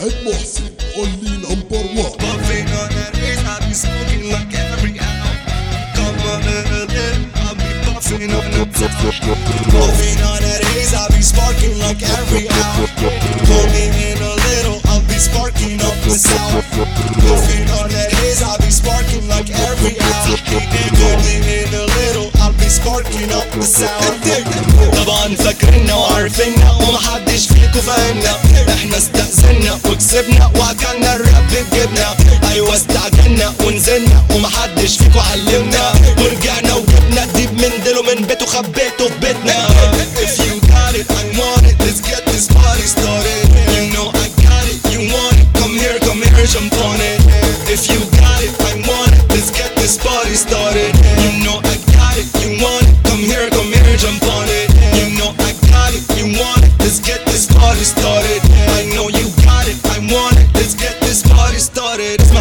واحد محسن only number one Puffing on that ace, I be smoking like every hour. Come on a little, I be puffing on the Puffing on that ace, I be sparking like every hour. Pull me in a little, I'll be sparking up the sour. Puffing on that ace, I be sparking like every hour. Pull me in a little, I'll be sparking up the sour. طبعا فاكرنا وعارفيننا ومحدش فيكو فاهمنا احنا استأذنا وكسبنا واكلنا الراب بجبنا أيوه استعجلنا ونزلنا ومحدش فيكو علمنا ورجعنا وجبنا ديب من ديله من بيته خبيته في بيتنا If you got it, I want it, let's get this party started You know I got it, you want it, come here, come here, jump on it If you got it, I want it, let's get this party started You know I got it, you want it, come here, come here, jump on it You know I got it, you want it, let's get this party started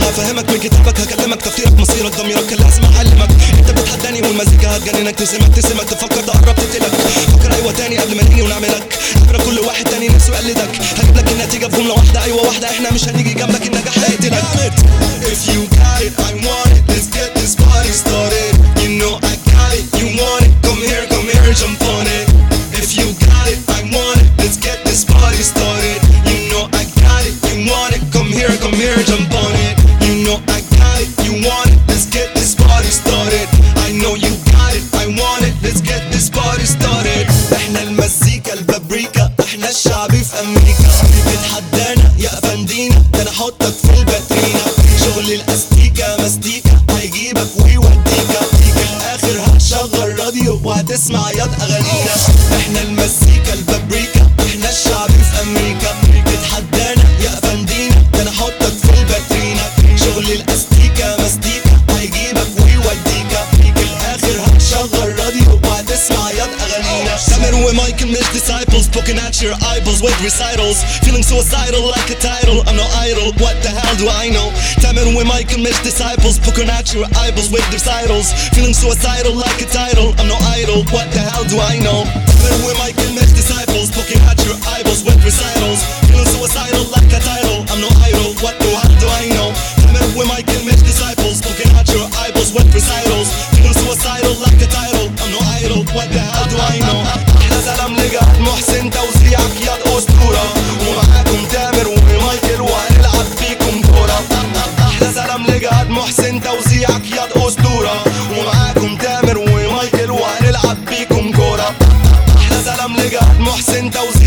اسمع هفهمك من كتابك هكلمك تفكيرك مصيرك ضميرك كان لازم اعلمك أنت بتحداني والمزيكا هتجننك تسمك تسمك تفكر تقرب تقتلك. فكر أيوه تاني قبل ما نيجي ونعملك. عبرة كل واحد تاني نفسه يقلدك هجيب لك النتيجة في جملة واحدة. أيوه واحدة إحنا مش هنيجي جنبك النجاح هيقتلك. If you got it, I احطك في الباترينا. شغل الاستيكا مستيكا هيجيبك ويوديك. في الآخر هتشغل راديو وهتسمع ياض أغانينا. إحنا المزيكا Hit your eyeballs with recitals. Feeling suicidal like a title. I'm no idol, what the hell do I know? Time and when can met disciples. Poking at your eyeballs with recitals. Feeling suicidal like a title. I'm no idol, what the hell do I know? Time and when can met disciples. Poking at your eyeballs with recitals. Feeling suicidal like a title. I'm no idol, what the hell do I know? Time and when can met disciples. Poking at your eyeballs with recitals. Feeling suicidal like a title. محسن توزيعك ياض أسطورة. ومعاكم تامر ومايكل وهنلعب بيكم كورة. إحنا زلم لجهاد محسن توزيعك